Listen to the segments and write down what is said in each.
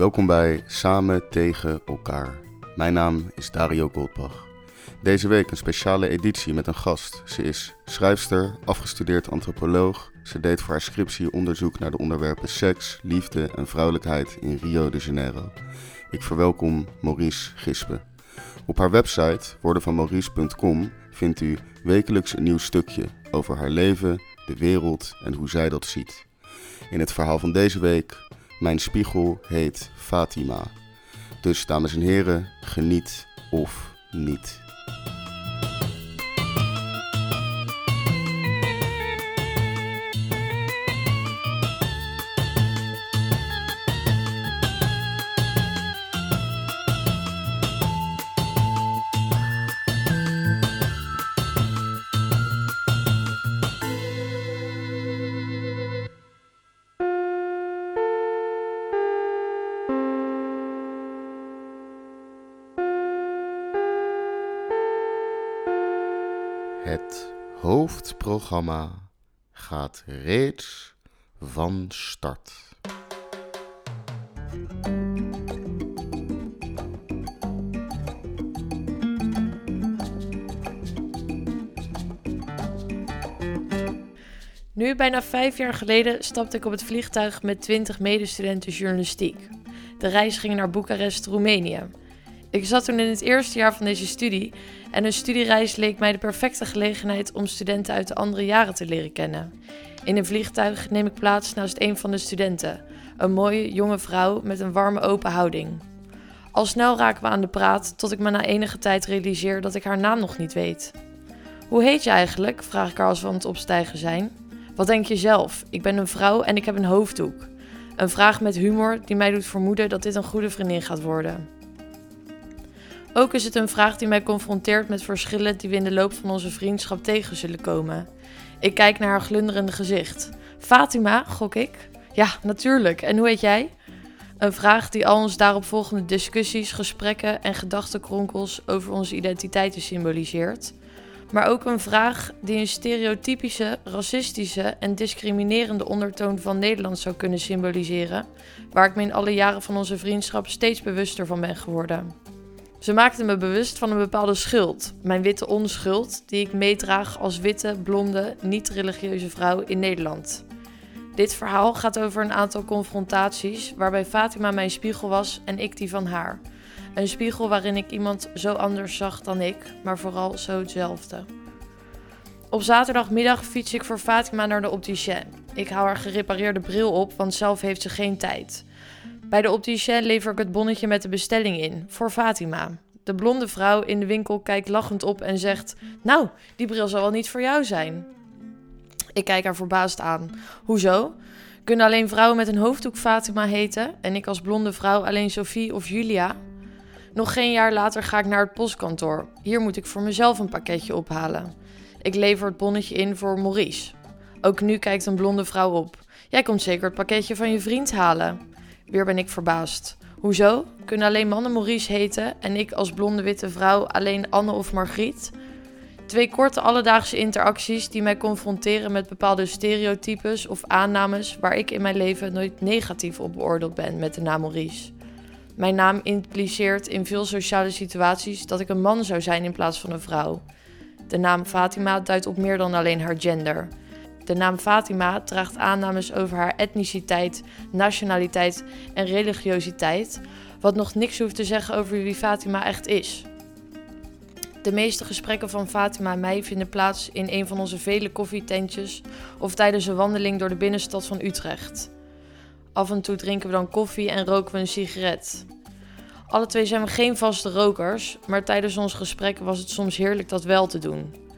Welkom bij Samen tegen elkaar. Mijn naam is Dario Goldbach. Deze week een speciale editie met een gast. Ze is schrijfster, afgestudeerd antropoloog. Ze deed voor haar scriptie onderzoek naar de onderwerpen seks, liefde en vrouwelijkheid in Rio de Janeiro. Ik verwelkom Maurice Gispe. Op haar website woordenvanmaurice.com vindt u wekelijks een nieuw stukje over haar leven, de wereld en hoe zij dat ziet. In het verhaal van deze week, mijn spiegel heet Fatima. Dus dames en heren, geniet of niet. Hoofdprogramma gaat reeds van start. Nu, bijna vijf jaar geleden, stapte ik op het vliegtuig met 20 medestudenten journalistiek. De reis ging naar Boekarest, Roemenië. Ik zat toen in het eerste jaar van deze studie en een studiereis leek mij de perfecte gelegenheid om studenten uit de andere jaren te leren kennen. In een vliegtuig neem ik plaats naast een van de studenten, een mooie jonge vrouw met een warme open houding. Al snel raken we aan de praat tot ik me na enige tijd realiseer dat ik haar naam nog niet weet. Hoe heet je eigenlijk? vraag ik haar als we aan het opstijgen zijn. Wat denk je zelf? Ik ben een vrouw en ik heb een hoofddoek. Een vraag met humor die mij doet vermoeden dat dit een goede vriendin gaat worden. Ook is het een vraag die mij confronteert met verschillen die we in de loop van onze vriendschap tegen zullen komen. Ik kijk naar haar glunderende gezicht. Fatima, gok ik? Ja, natuurlijk. En hoe heet jij? Een vraag die al ons daaropvolgende discussies, gesprekken en gedachtenkronkels over onze identiteiten symboliseert. Maar ook een vraag die een stereotypische, racistische en discriminerende ondertoon van Nederland zou kunnen symboliseren, waar ik me in alle jaren van onze vriendschap steeds bewuster van ben geworden. Ze maakte me bewust van een bepaalde schuld, mijn witte onschuld, die ik meedraag als witte, blonde, niet-religieuze vrouw in Nederland. Dit verhaal gaat over een aantal confrontaties waarbij Fatima mijn spiegel was en ik die van haar. Een spiegel waarin ik iemand zo anders zag dan ik, maar vooral zo hetzelfde. Op zaterdagmiddag fiets ik voor Fatima naar de opticien. Ik hou haar gerepareerde bril op, want zelf heeft ze geen tijd. Bij de opticien lever ik het bonnetje met de bestelling in, voor Fatima. De blonde vrouw in de winkel kijkt lachend op en zegt: Nou, die bril zal wel niet voor jou zijn. Ik kijk haar verbaasd aan. Hoezo? Kunnen alleen vrouwen met een hoofddoek Fatima heten en ik als blonde vrouw alleen Sophie of Julia? Nog geen jaar later ga ik naar het postkantoor. Hier moet ik voor mezelf een pakketje ophalen. Ik lever het bonnetje in voor Maurice. Ook nu kijkt een blonde vrouw op. Jij komt zeker het pakketje van je vriend halen. Weer ben ik verbaasd. Hoezo? Kunnen alleen mannen Maurice heten en ik als blonde witte vrouw alleen Anne of Margriet? Twee korte alledaagse interacties die mij confronteren met bepaalde stereotypes of aannames waar ik in mijn leven nooit negatief op beoordeeld ben met de naam Maurice. Mijn naam impliceert in veel sociale situaties dat ik een man zou zijn in plaats van een vrouw. De naam Fatima duidt op meer dan alleen haar gender. De naam Fatima draagt aannames over haar etniciteit, nationaliteit en religiositeit, wat nog niks hoeft te zeggen over wie Fatima echt is. De meeste gesprekken van Fatima en mij vinden plaats in een van onze vele koffietentjes of tijdens een wandeling door de binnenstad van Utrecht. Af en toe drinken we dan koffie en roken we een sigaret. Alle twee zijn we geen vaste rokers, maar tijdens ons gesprek was het soms heerlijk dat wel te doen.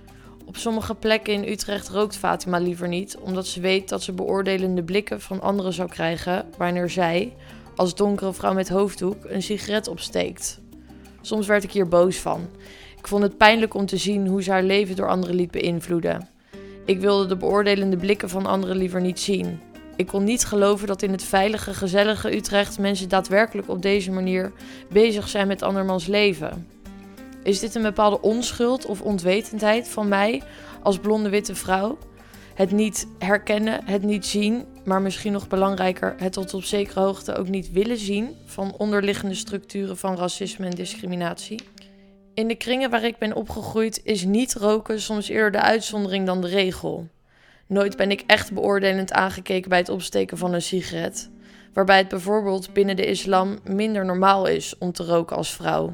Op sommige plekken in Utrecht rookt Fatima liever niet, omdat ze weet dat ze beoordelende blikken van anderen zou krijgen wanneer zij, als donkere vrouw met hoofddoek, een sigaret opsteekt. Soms werd ik hier boos van. Ik vond het pijnlijk om te zien hoe ze haar leven door anderen liet beïnvloeden. Ik wilde de beoordelende blikken van anderen liever niet zien. Ik kon niet geloven dat in het veilige, gezellige Utrecht mensen daadwerkelijk op deze manier bezig zijn met andermans leven. Is dit een bepaalde onschuld of onwetendheid van mij als blonde witte vrouw? Het niet herkennen, het niet zien, maar misschien nog belangrijker, het tot op zekere hoogte ook niet willen zien van onderliggende structuren van racisme en discriminatie. In de kringen waar ik ben opgegroeid is niet roken soms eerder de uitzondering dan de regel. Nooit ben ik echt beoordelend aangekeken bij het opsteken van een sigaret, waarbij het bijvoorbeeld binnen de islam minder normaal is om te roken als vrouw.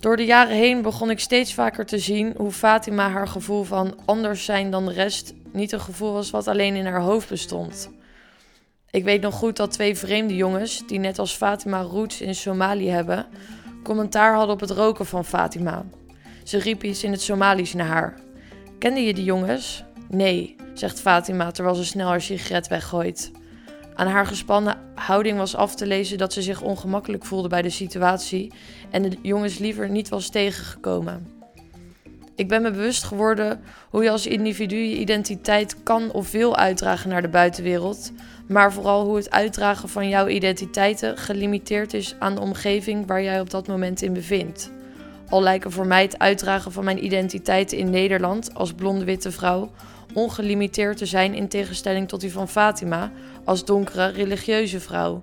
Door de jaren heen begon ik steeds vaker te zien hoe Fatima haar gevoel van anders zijn dan de rest niet een gevoel was wat alleen in haar hoofd bestond. Ik weet nog goed dat twee vreemde jongens, die net als Fatima roots in Somalië hebben, commentaar hadden op het roken van Fatima. Ze riep iets in het Somalisch naar haar. Kende je die jongens? Nee, zegt Fatima terwijl ze snel haar sigaret weggooit. Aan haar gespannen houding was af te lezen dat ze zich ongemakkelijk voelde bij de situatie en de jongens liever niet was tegengekomen. Ik ben me bewust geworden hoe je als individu je identiteit kan of wil uitdragen naar de buitenwereld, maar vooral hoe het uitdragen van jouw identiteiten gelimiteerd is aan de omgeving waar jij op dat moment in bevindt. Al lijken voor mij het uitdragen van mijn identiteiten in Nederland als blonde witte vrouw ongelimiteerd te zijn in tegenstelling tot die van Fatima als donkere religieuze vrouw.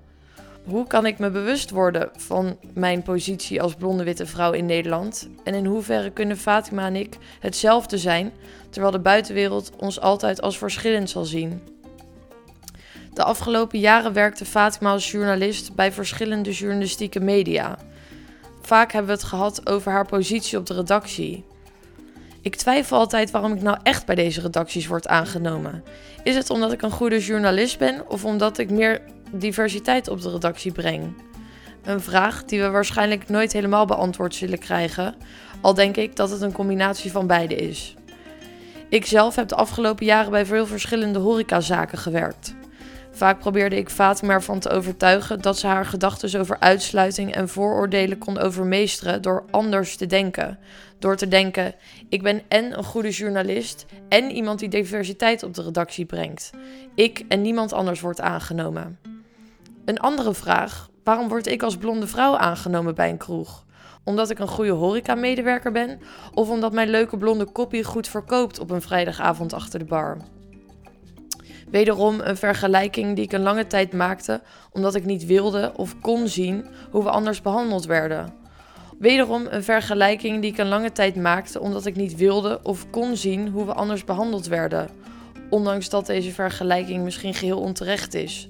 Hoe kan ik me bewust worden van mijn positie als blonde witte vrouw in Nederland? En in hoeverre kunnen Fatima en ik hetzelfde zijn, terwijl de buitenwereld ons altijd als verschillend zal zien? De afgelopen jaren werkte Fatima als journalist bij verschillende journalistieke media. Vaak hebben we het gehad over haar positie op de redactie. Ik twijfel altijd waarom ik nou echt bij deze redacties word aangenomen. Is het omdat ik een goede journalist ben of omdat ik meer diversiteit op de redactie breng? Een vraag die we waarschijnlijk nooit helemaal beantwoord zullen krijgen, al denk ik dat het een combinatie van beide is. Ik zelf heb de afgelopen jaren bij veel verschillende horecazaken gewerkt. Vaak probeerde ik Fatima ervan te overtuigen dat ze haar gedachten over uitsluiting en vooroordelen kon overmeesteren door anders te denken. Door te denken: ik ben en een goede journalist en iemand die diversiteit op de redactie brengt. Ik en niemand anders wordt aangenomen. Een andere vraag: waarom word ik als blonde vrouw aangenomen bij een kroeg? Omdat ik een goede horeca-medewerker ben of omdat mijn leuke blonde koppie goed verkoopt op een vrijdagavond achter de bar? Wederom een vergelijking die ik een lange tijd maakte omdat ik niet wilde of kon zien hoe we anders behandeld werden. Wederom een vergelijking die ik een lange tijd maakte omdat ik niet wilde of kon zien hoe we anders behandeld werden. Ondanks dat deze vergelijking misschien geheel onterecht is.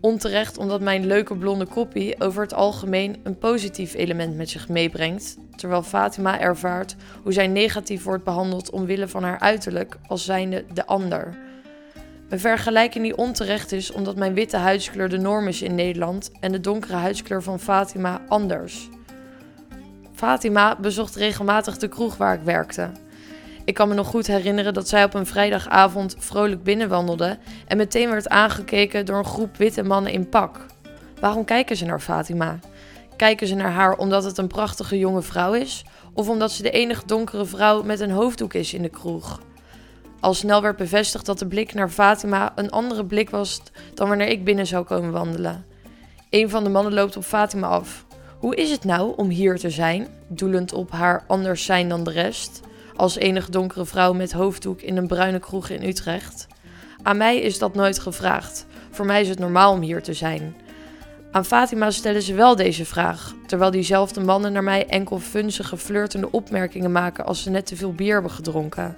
Onterecht omdat mijn leuke blonde koppie over het algemeen een positief element met zich meebrengt, terwijl Fatima ervaart hoe zij negatief wordt behandeld omwille van haar uiterlijk als zijnde de ander. Een vergelijking die onterecht is omdat mijn witte huidskleur de norm is in Nederland en de donkere huidskleur van Fatima anders. Fatima bezocht regelmatig de kroeg waar ik werkte. Ik kan me nog goed herinneren dat zij op een vrijdagavond vrolijk binnenwandelde en meteen werd aangekeken door een groep witte mannen in pak. Waarom kijken ze naar Fatima? Kijken ze naar haar omdat het een prachtige jonge vrouw is? Of omdat ze de enige donkere vrouw met een hoofddoek is in de kroeg? Al snel werd bevestigd dat de blik naar Fatima een andere blik was dan wanneer ik binnen zou komen wandelen. Een van de mannen loopt op Fatima af. Hoe is het nou om hier te zijn, doelend op haar anders zijn dan de rest, als enige donkere vrouw met hoofddoek in een bruine kroeg in Utrecht? Aan mij is dat nooit gevraagd. Voor mij is het normaal om hier te zijn. Aan Fatima stellen ze wel deze vraag, terwijl diezelfde mannen naar mij enkel funzige, flirtende opmerkingen maken als ze net te veel bier hebben gedronken.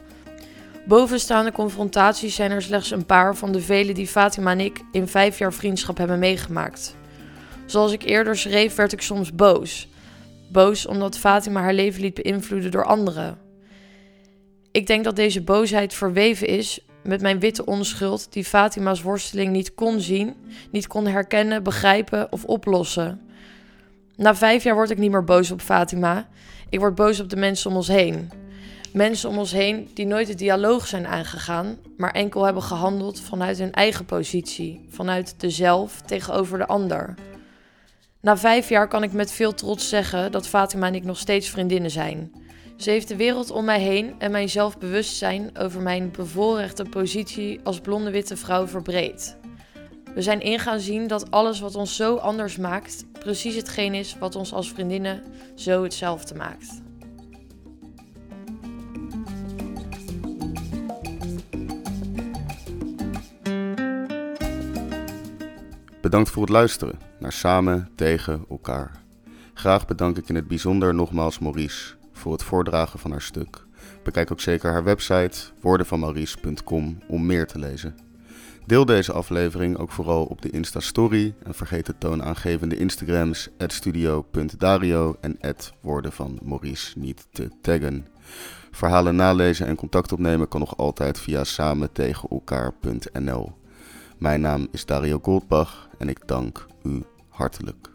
Bovenstaande confrontaties zijn er slechts een paar van de vele die Fatima en ik in vijf jaar vriendschap hebben meegemaakt. Zoals ik eerder schreef, werd ik soms boos. Boos omdat Fatima haar leven liet beïnvloeden door anderen. Ik denk dat deze boosheid verweven is met mijn witte onschuld, die Fatima's worsteling niet kon zien, niet kon herkennen, begrijpen of oplossen. Na vijf jaar word ik niet meer boos op Fatima. Ik word boos op de mensen om ons heen. Mensen om ons heen die nooit de dialoog zijn aangegaan, maar enkel hebben gehandeld vanuit hun eigen positie, vanuit de zelf tegenover de ander. Na vijf jaar kan ik met veel trots zeggen dat Fatima en ik nog steeds vriendinnen zijn. Ze heeft de wereld om mij heen en mijn zelfbewustzijn over mijn bevoorrechte positie als blonde witte vrouw verbreed. We zijn ingaan zien dat alles wat ons zo anders maakt, precies hetgeen is wat ons als vriendinnen zo hetzelfde maakt. Bedankt voor het luisteren naar Samen tegen elkaar. Graag bedank ik in het bijzonder nogmaals Maurice voor het voordragen van haar stuk. Bekijk ook zeker haar website woordenvanmaurice.com om meer te lezen. Deel deze aflevering ook vooral op de Insta-story en vergeet de toonaangevende Instagrams studio.dario en woorden van Maurice niet te taggen. Verhalen nalezen en contact opnemen kan nog altijd via samentegenelkaar.nl. Mijn naam is Dario Goldbach en ik dank u hartelijk.